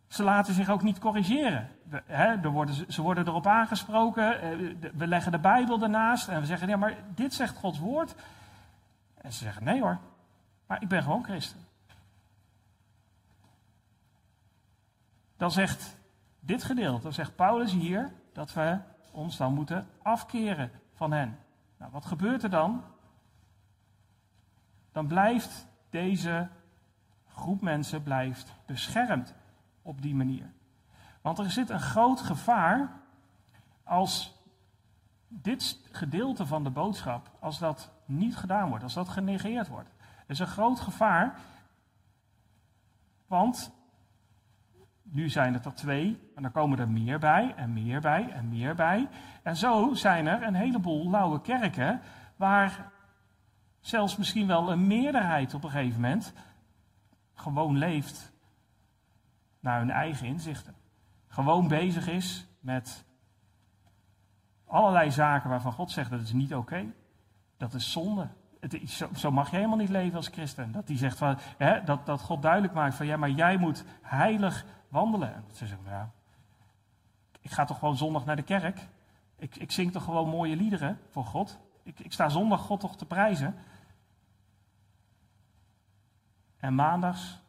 Ze laten zich ook niet corrigeren. Hè, er worden, ze- worden erop aangesproken. eh, We leggen de Bijbel ernaast en we zeggen: ja, maar dit zegt Gods woord. En ze zeggen: nee hoor, maar ik ben gewoon christen. Dan zegt dit gedeelte, dan zegt Paulus hier dat we ons dan moeten afkeren van hen. Nou, wat gebeurt er dan? Dan blijft deze groep mensen blijft beschermd op die manier. Want er zit een groot gevaar als dit gedeelte van de boodschap, als dat niet gedaan wordt, als dat genegeerd wordt. Er is een groot gevaar, want nu zijn het er twee, en dan komen er meer bij, en meer bij, en meer bij. En zo zijn er een heleboel lauwe kerken, waar zelfs misschien wel een meerderheid op een gegeven moment gewoon leeft naar hun eigen inzichten. Gewoon bezig is met allerlei zaken waarvan God zegt dat is niet oké. Dat is zonde. Het is, zo, mag je helemaal niet leven als christen. Dat, die zegt van, hè, dat, dat God duidelijk maakt van ja, maar jij moet heilig wandelen. En ze zeggen, ja, ik ga toch gewoon zondag naar de kerk. Ik, ik zing toch gewoon mooie liederen voor God. Ik, ik sta zondag God toch te prijzen. En maandags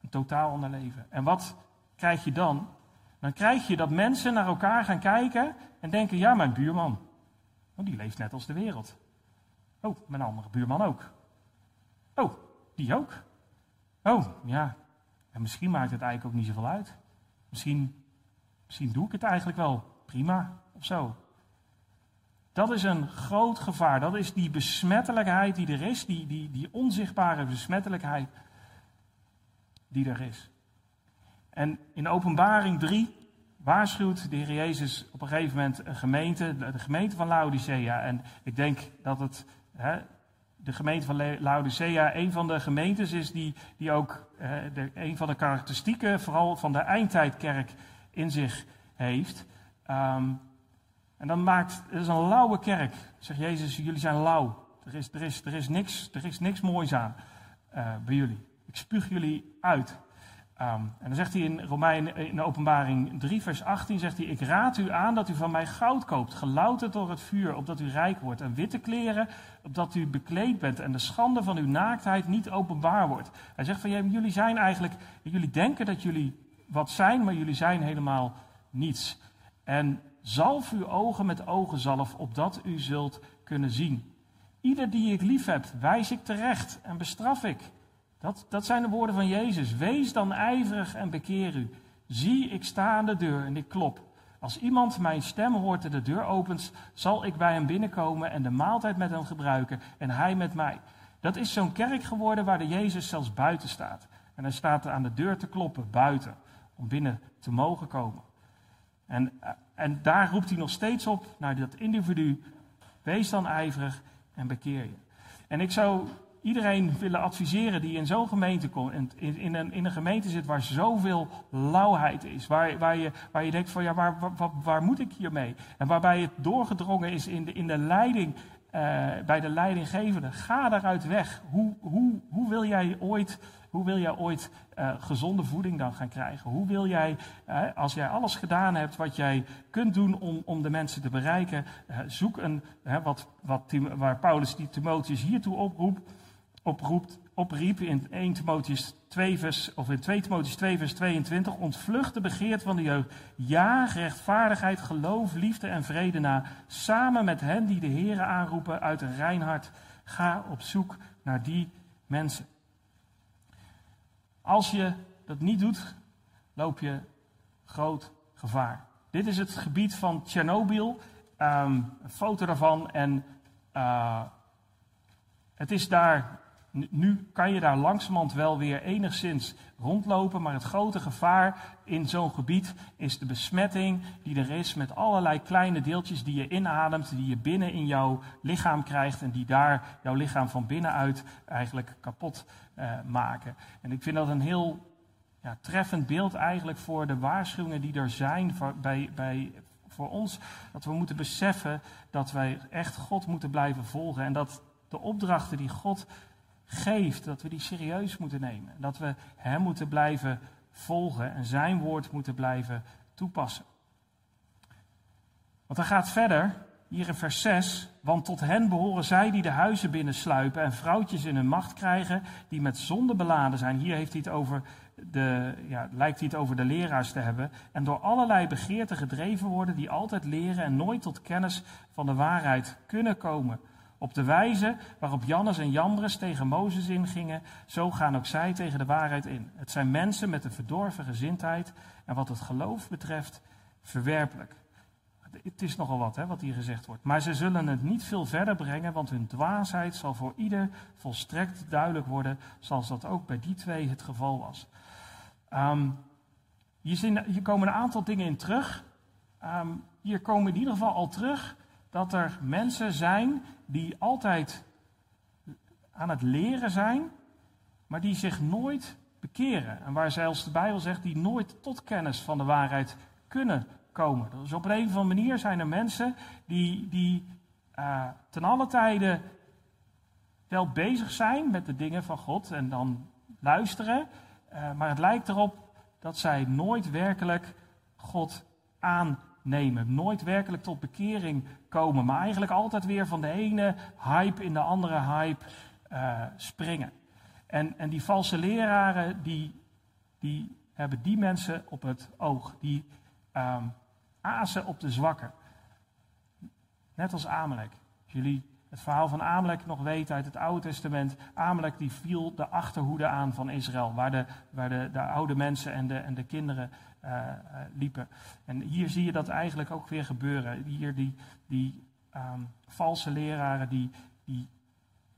een totaal ander leven. En wat krijg je dan? Dan krijg je dat mensen naar elkaar gaan kijken en denken: ja, mijn buurman, oh, die leeft net als de wereld. Oh, mijn andere buurman ook. Oh, die ook. Oh, ja. En misschien maakt het eigenlijk ook niet zoveel uit. Misschien, misschien doe ik het eigenlijk wel prima of zo. Dat is een groot gevaar. Dat is die besmettelijkheid die er is, die, die, die onzichtbare besmettelijkheid die er is. En in openbaring 3 waarschuwt de Heer Jezus op een gegeven moment een gemeente, de gemeente van Laodicea. En ik denk dat het, hè, de gemeente van Laodicea een van de gemeentes is die, die ook de, een van de karakteristieken, vooral van de eindtijdkerk, in zich heeft. Ehm, en dan maakt, het is een lauwe kerk. Zegt Jezus, jullie zijn lauw. Er is, er is, er is, niks, er is niks moois aan eh, bij jullie. Ik spuug jullie uit. Ehm, en dan zegt hij in Romein, in openbaring 3 vers 18, zegt hij, ik raad u aan dat u van mij goud koopt, gelouterd door het vuur, opdat u rijk wordt. En witte kleren, opdat u bekleed bent en de schande van uw naaktheid niet openbaar wordt. Hij zegt van, jullie zijn eigenlijk, jullie denken dat jullie wat zijn, maar jullie zijn helemaal niets. En zalf uw ogen met ogenzalf, opdat u zult kunnen zien. Ieder die ik lief heb, wijs ik terecht en bestraf ik. Dat, dat zijn de woorden van Jezus. Wees dan ijverig en bekeer u. Zie, ik sta aan de deur en ik klop. Als iemand mijn stem hoort en de deur opent, zal ik bij hem binnenkomen en de maaltijd met hem gebruiken en hij met mij. Dat is zo'n kerk geworden waar de Jezus zelfs buiten staat. En hij staat aan de deur te kloppen, buiten, om binnen te mogen komen. En, en daar roept hij nog steeds op naar dat individu. Wees dan ijverig en bekeer je. En ik zou iedereen willen adviseren die in zo'n gemeente komt, in, in, een, in een gemeente zit waar zoveel lauwheid is, waar, waar, je, waar je denkt van ja, waar, waar, waar moet ik hiermee? En waarbij het doorgedrongen is in de, in de leiding, eh, bij de leidinggevende. Ga daaruit weg. Hoe, hoe, hoe wil jij ooit, hoe wil jij ooit eh, gezonde voeding dan gaan krijgen? Hoe wil jij, eh, als jij alles gedaan hebt wat jij kunt doen om, om de mensen te bereiken, zoek een, wat, wat, waar Paulus die Timotheus hiertoe oproept, oproept, opriep in 1 Timotheus 2 vers, of in 2 Timotheus 2 vers 22, ontvlucht de begeerte van de jeugd. Ja, rechtvaardigheid, geloof, liefde en vrede na, samen met hen die de Here aanroepen uit een rein. Ga op zoek naar die mensen. Als je dat niet doet, loop je groot gevaar. Dit is het gebied van Tsjernobyl. Ehm, een foto daarvan. En eh, het is daar. Nu- kan je daar langzamerhand wel weer enigszins rondlopen. Maar het grote gevaar in zo'n gebied is de besmetting die er is met allerlei kleine deeltjes die je inademt, die je binnen in jouw lichaam krijgt en die daar jouw lichaam van binnenuit eigenlijk kapot eh, maken. En ik vind dat een heel ja, treffend beeld eigenlijk voor de waarschuwingen die er zijn bij, bij, voor ons dat we moeten beseffen dat wij echt God moeten blijven volgen. En dat de opdrachten die God geeft, dat we die serieus moeten nemen. Dat we Hem moeten blijven volgen en Zijn woord moeten blijven toepassen. Want hij gaat verder, hier in vers 6. Want tot hen behoren zij die de huizen binnensluipen en vrouwtjes in hun macht krijgen die met zonde beladen zijn. Hier heeft hij het over de, ja, lijkt hij het over de leraars te hebben. En door allerlei begeerten gedreven worden die altijd leren en nooit tot kennis van de waarheid kunnen komen. Op de wijze waarop Jannes en Jambres tegen Mozes ingingen, zo gaan ook zij tegen de waarheid in. Het zijn mensen met een verdorven gezindheid en wat het geloof betreft verwerpelijk. Het is nogal wat hè, wat hier gezegd wordt. Maar ze zullen het niet veel verder brengen, want hun dwaasheid zal voor ieder volstrekt duidelijk worden, zoals dat ook bij die twee het geval was. Hier, zien- hier komen een aantal dingen in terug. Ehm, hier komen in ieder geval al terug dat er mensen zijn die altijd aan het leren zijn, maar die zich nooit bekeren. En waar zelfs de Bijbel zegt, die nooit tot kennis van de waarheid kunnen komen. Dus op een of andere manier zijn er mensen die, die eh, ten alle tijde wel bezig zijn met de dingen van God en dan luisteren. eh, maar het lijkt erop dat zij nooit werkelijk God aannemen. Nooit werkelijk tot bekering komen. Maar eigenlijk altijd weer van de ene hype in de andere hype eh, springen. En, en die valse leraren, die, die hebben die mensen op het oog. Die ehm azen op de zwakken. Net als Amalek. Als jullie het verhaal van Amalek nog weten uit het Oude Testament. Amalek die viel de achterhoede aan van Israël. Waar de, waar de, de oude mensen en de, en de kinderen liepen. En hier zie je dat eigenlijk ook weer gebeuren. Hier die, die ehm, valse leraren die, die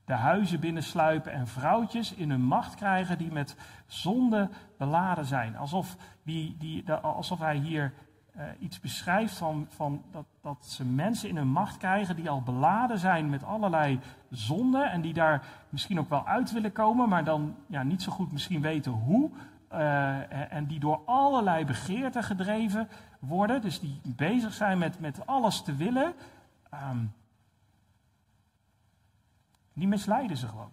de huizen binnensluipen en vrouwtjes in hun macht krijgen die met zonde beladen zijn. Alsof, die, die, alsof hij hier eh, iets beschrijft van, van dat, dat ze mensen in hun macht krijgen die al beladen zijn met allerlei zonden en die daar misschien ook wel uit willen komen, maar dan ja, niet zo goed misschien weten hoe. Eh, en die door allerlei begeerten gedreven worden, dus die bezig zijn met, met alles te willen. Ehm, die misleiden ze gewoon.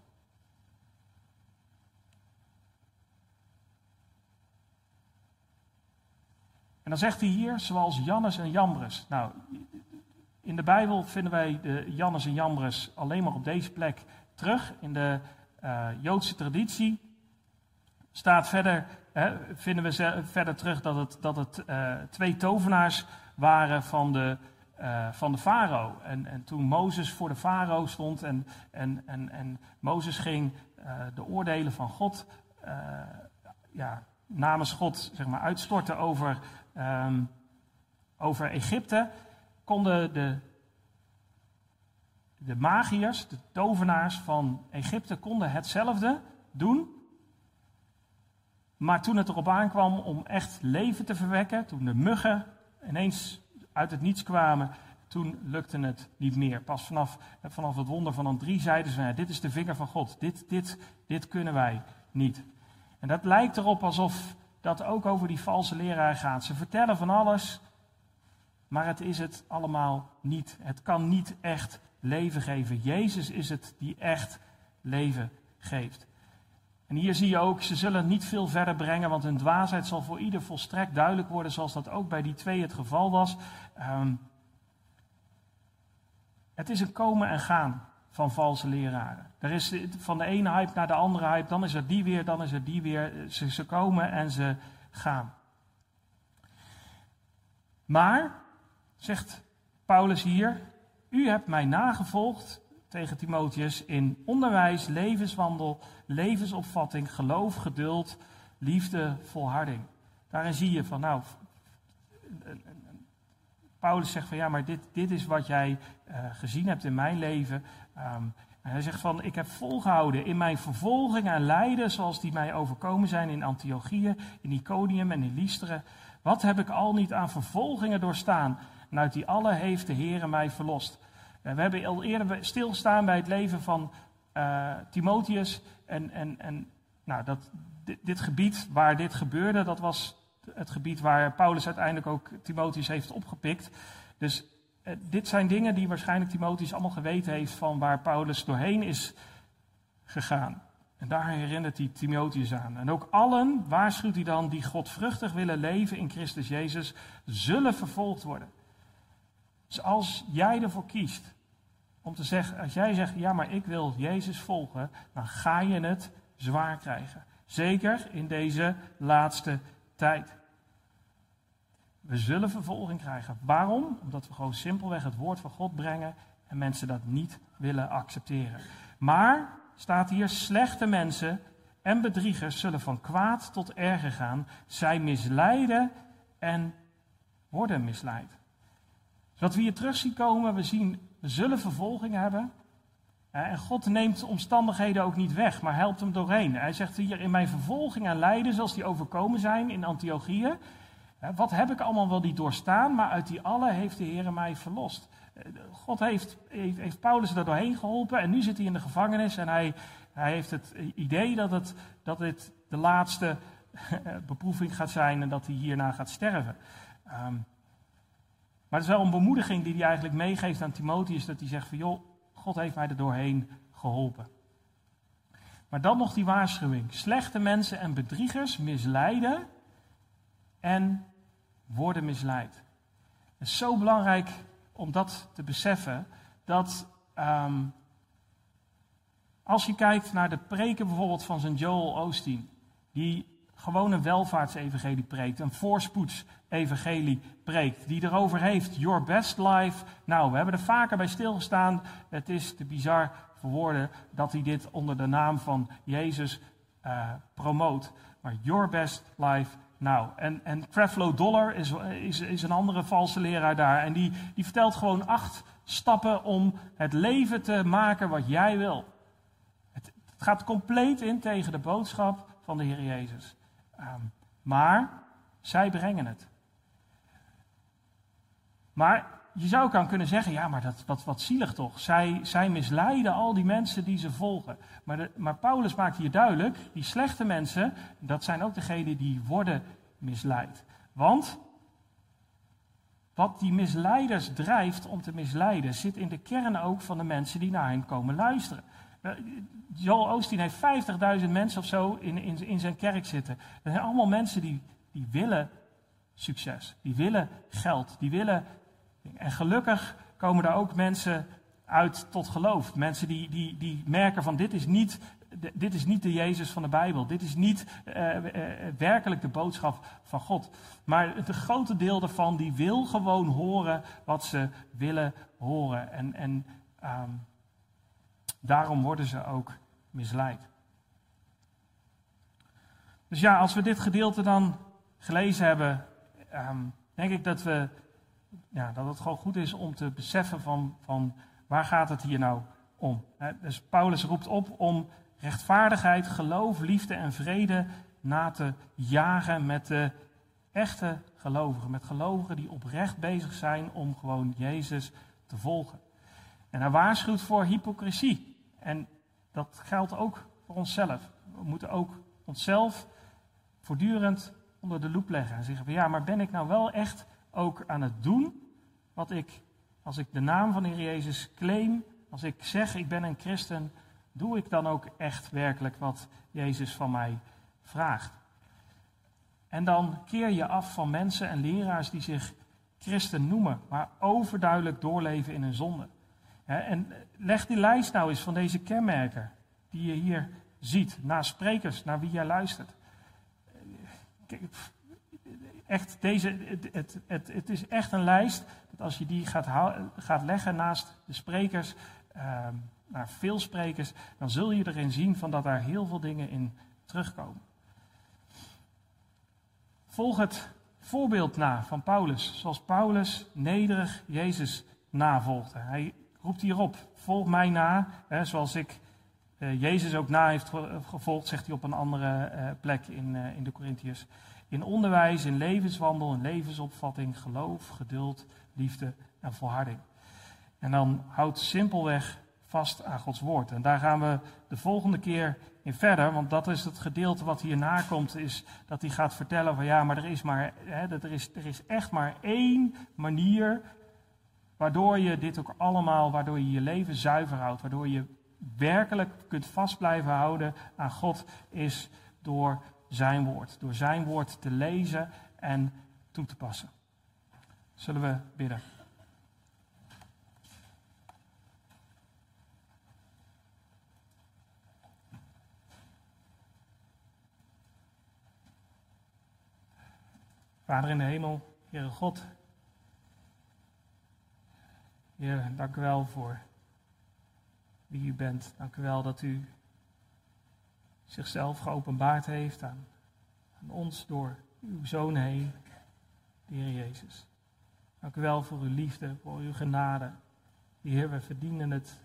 En dan zegt hij hier, zoals Jannes en Jambres. Nou, in de Bijbel vinden wij de Jannes en Jambres alleen maar op deze plek terug. In de eh, Joodse traditie staat verder, hè, vinden we verder terug dat het, dat het eh, twee tovenaars waren van de, eh, van de farao. En, en toen Mozes voor de farao stond en, en, en, en Mozes ging eh, de oordelen van God ja, namens God zeg maar, uitstorten over, ehm, over Egypte, konden de, de magiërs, de tovenaars van Egypte, konden hetzelfde doen. Maar toen het erop aankwam om echt leven te verwekken, toen de muggen ineens uit het niets kwamen, toen lukte het niet meer. Pas vanaf, vanaf het wonder van dan drie zeiden ze, dit is de vinger van God, dit, dit, dit kunnen wij niet. En dat lijkt erop alsof dat ook over die valse leraar gaat. Ze vertellen van alles, maar het is het allemaal niet. Het kan niet echt leven geven. Jezus is het die echt leven geeft. En hier zie je ook, ze zullen niet veel verder brengen, want hun dwaasheid zal voor ieder volstrekt duidelijk worden, zoals dat ook bij die twee het geval was. Ehm, het is een komen en gaan van valse leraren. Er is van de ene hype naar de andere hype, dan is er die weer, dan is er die weer. Ze, ze komen en ze gaan. Maar, zegt Paulus hier, u hebt mij nagevolgd tegen Timotheus in onderwijs, levenswandel, levensopvatting, geloof, geduld, liefde, volharding. Daarin zie je van, nou, Paulus zegt van ja, maar dit, dit is wat jij eh, gezien hebt in mijn leven. Ehm, hij zegt van, ik heb volgehouden in mijn vervolgingen en lijden, zoals die mij overkomen zijn in Antiochië, in Iconium en in Lystra. Wat heb ik al niet aan vervolgingen doorstaan? En uit die alle heeft de Heer mij verlost. Eh, we hebben al eerder stilgestaan bij het leven van eh, Timotheus. En, en, en nou, dat, dit, dit gebied waar dit gebeurde, dat was het gebied waar Paulus uiteindelijk ook Timotheus heeft opgepikt. Dus eh, dit zijn dingen die waarschijnlijk Timotheus allemaal geweten heeft van waar Paulus doorheen is gegaan. En daar herinnert hij Timotheus aan. En ook allen, waarschuwt hij dan, die godvruchtig willen leven in Christus Jezus, zullen vervolgd worden. Dus als jij ervoor kiest om te zeggen, als jij zegt, ja maar ik wil Jezus volgen, dan ga je het zwaar krijgen. Zeker in deze laatste tijd. We zullen vervolging krijgen. Waarom? Omdat we gewoon simpelweg het woord van God brengen en mensen dat niet willen accepteren. Maar, staat hier, slechte mensen en bedriegers zullen van kwaad tot erger gaan. Zij misleiden en worden misleid. Dus wat we hier terug zien komen, we zien, zullen vervolging hebben. En God neemt omstandigheden ook niet weg, maar helpt hem doorheen. Hij zegt hier, in mijn vervolging en lijden, zoals die overkomen zijn in Antiochië, hè, wat heb ik allemaal wel niet doorstaan, maar uit die alle heeft de Heer mij verlost. Eh, God heeft, heeft, heeft Paulus er doorheen geholpen en nu zit hij in de gevangenis en hij, hij heeft het idee dat, het, dat dit de laatste beproeving gaat zijn en dat hij hierna gaat sterven. Ehm, maar het is wel een bemoediging die hij eigenlijk meegeeft aan Timotheus, dat hij zegt van joh, God heeft mij er doorheen geholpen. Maar dan nog die waarschuwing. Slechte mensen en bedriegers misleiden en worden misleid. Het is zo belangrijk om dat te beseffen, dat ehm, als je kijkt naar de preken bijvoorbeeld van zijn Joel Osteen, die gewoon een welvaartsevangelie preekt, een voorspoedsevangelie preekt, die erover heeft, your best life. Nou, we hebben er vaker bij stilgestaan, het is te bizar voor woorden dat hij dit onder de naam van Jezus eh, promoot. Maar your best life nou, en, en Creflo Dollar is, is, is een andere valse leraar daar. En die, die vertelt gewoon acht stappen om het leven te maken wat jij wil. Het, het gaat compleet in tegen de boodschap van de Heer Jezus. Ehm, maar zij brengen het. Maar je zou dan kunnen zeggen, ja, maar dat, wat, wat zielig toch. Zij, zij misleiden al die mensen die ze volgen. Maar, maar Paulus maakt hier duidelijk, die slechte mensen, dat zijn ook degenen die worden misleid. Want wat die misleiders drijft om te misleiden, zit in de kern ook van de mensen die naar hen komen luisteren. Eh, Joel Osteen heeft 50.000 mensen of zo in, in, in zijn kerk zitten. Dat zijn allemaal mensen die, die willen succes, die willen geld, die willen en gelukkig komen daar ook mensen uit tot geloof. Mensen die, die, die merken van dit is, niet, dit is niet de Jezus van de Bijbel. Dit is niet uh, uh, werkelijk de boodschap van God. Maar het grote deel daarvan die wil gewoon horen wat ze willen horen. En, en um, daarom worden ze ook misleid. Dus ja, als we dit gedeelte dan gelezen hebben, um, denk ik dat we ja, dat het gewoon goed is om te beseffen van, van waar gaat het hier nou om. Dus Paulus roept op om rechtvaardigheid, geloof, liefde en vrede na te jagen met de echte gelovigen. Met gelovigen die oprecht bezig zijn om gewoon Jezus te volgen. En hij waarschuwt voor hypocrisie. En dat geldt ook voor onszelf. We moeten ook onszelf voortdurend onder de loep leggen. En zeggen van ja, maar ben ik nou wel echt ook aan het doen wat ik, als ik de naam van de Heer Jezus claim, als ik zeg ik ben een christen, doe ik dan ook echt werkelijk wat Jezus van mij vraagt. En dan keer je af van mensen en leraars die zich christen noemen, maar overduidelijk doorleven in hun zonde. En leg die lijst nou eens van deze kenmerken die je hier ziet, naar sprekers, naar wie jij luistert. Echt, deze, het, het, het, is echt een lijst dat als je die gaat, gaat leggen naast de sprekers, uh, naar veel sprekers, dan zul je erin zien van dat daar heel veel dingen in terugkomen. Volg het voorbeeld na van Paulus, zoals Paulus nederig Jezus navolgde. Hij roept hierop, volg mij na, hè, zoals ik uh, Jezus ook na heeft gevolgd, zegt hij op een andere uh, plek in, uh, in de Corinthiërs. In onderwijs, in levenswandel, in levensopvatting, geloof, geduld, liefde en volharding. En dan houdt simpelweg vast aan Gods woord. En daar gaan we de volgende keer in verder, want dat is het gedeelte wat hierna komt, is dat hij gaat vertellen van ja, maar er is, maar, hè, dat er is, er is echt maar één manier waardoor je dit ook allemaal, waardoor je je leven zuiver houdt, waardoor je werkelijk kunt vast blijven houden aan God, is door zijn woord. Door zijn woord te lezen en toe te passen. Zullen we bidden? Vader in de hemel, Heere God. Heer, dank u wel voor wie u bent. Dank u wel dat u zichzelf geopenbaard heeft aan, aan ons door uw Zoon heen, de Heer Jezus. Dank u wel voor uw liefde, voor uw genade. Heer, we verdienen het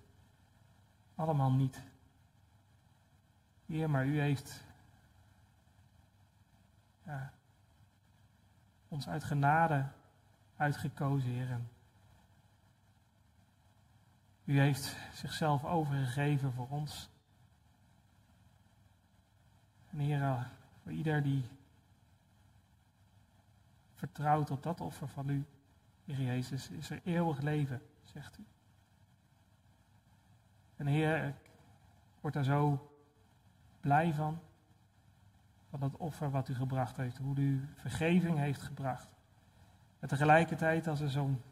allemaal niet. Heer, maar u heeft ons uit genade uitgekozen, Heer. U heeft zichzelf overgegeven voor ons. En Heer, eh, voor ieder die vertrouwt op dat offer van U, Heer Jezus, is er eeuwig leven, zegt U. En Heer, ik word daar zo blij van van dat offer wat u gebracht heeft, hoe u vergeving heeft gebracht. En tegelijkertijd, als er zo'n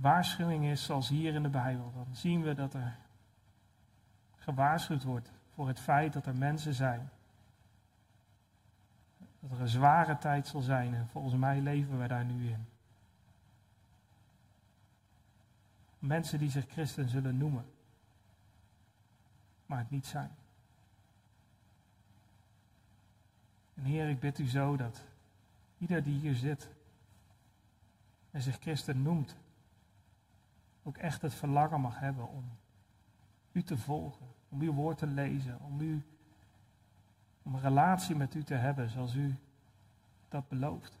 waarschuwing is, zoals hier in de Bijbel, dan zien we dat er gewaarschuwd wordt voor het feit dat er mensen zijn. Dat er een zware tijd zal zijn en volgens mij leven we daar nu in. Mensen die zich christen zullen noemen, maar het niet zijn. En Heer, ik bid u zo dat ieder die hier zit en zich christen noemt, ook echt het verlangen mag hebben om u te volgen, om uw woord te lezen, om, u, om een relatie met u te hebben zoals u dat belooft.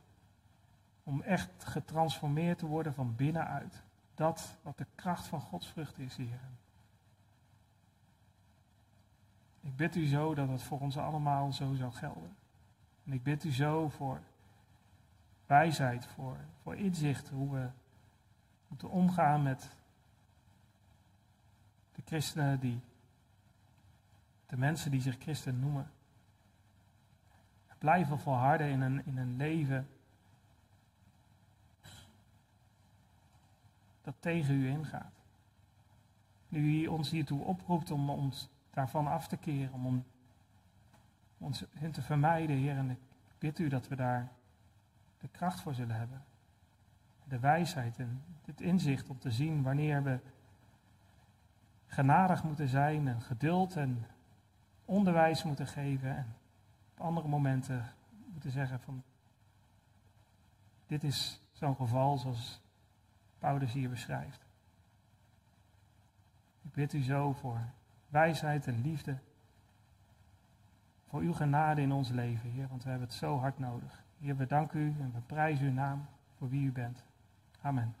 Om echt getransformeerd te worden van binnenuit. Dat wat de kracht van Gods vrucht is, Heer. Ik bid u zo dat het voor ons allemaal zo zou gelden. En ik bid u zo voor wijsheid, voor, voor inzicht, hoe we moeten omgaan met de christenen die, de mensen die zich christen noemen. Blijven volharden in een, in een leven dat tegen u ingaat. Nu u ons hiertoe oproept om ons daarvan af te keren, om, om ons hen te vermijden, Heer. En ik bid u dat we daar de kracht voor zullen hebben. De wijsheid en het inzicht om te zien wanneer we genadig moeten zijn en geduld en onderwijs moeten geven. En op andere momenten moeten zeggen van dit is zo'n geval zoals Paulus hier beschrijft. Ik bid u zo voor wijsheid en liefde voor uw genade in ons leven, Heer, want we hebben het zo hard nodig. Heer, we danken u en we prijzen uw naam voor wie u bent. Amen.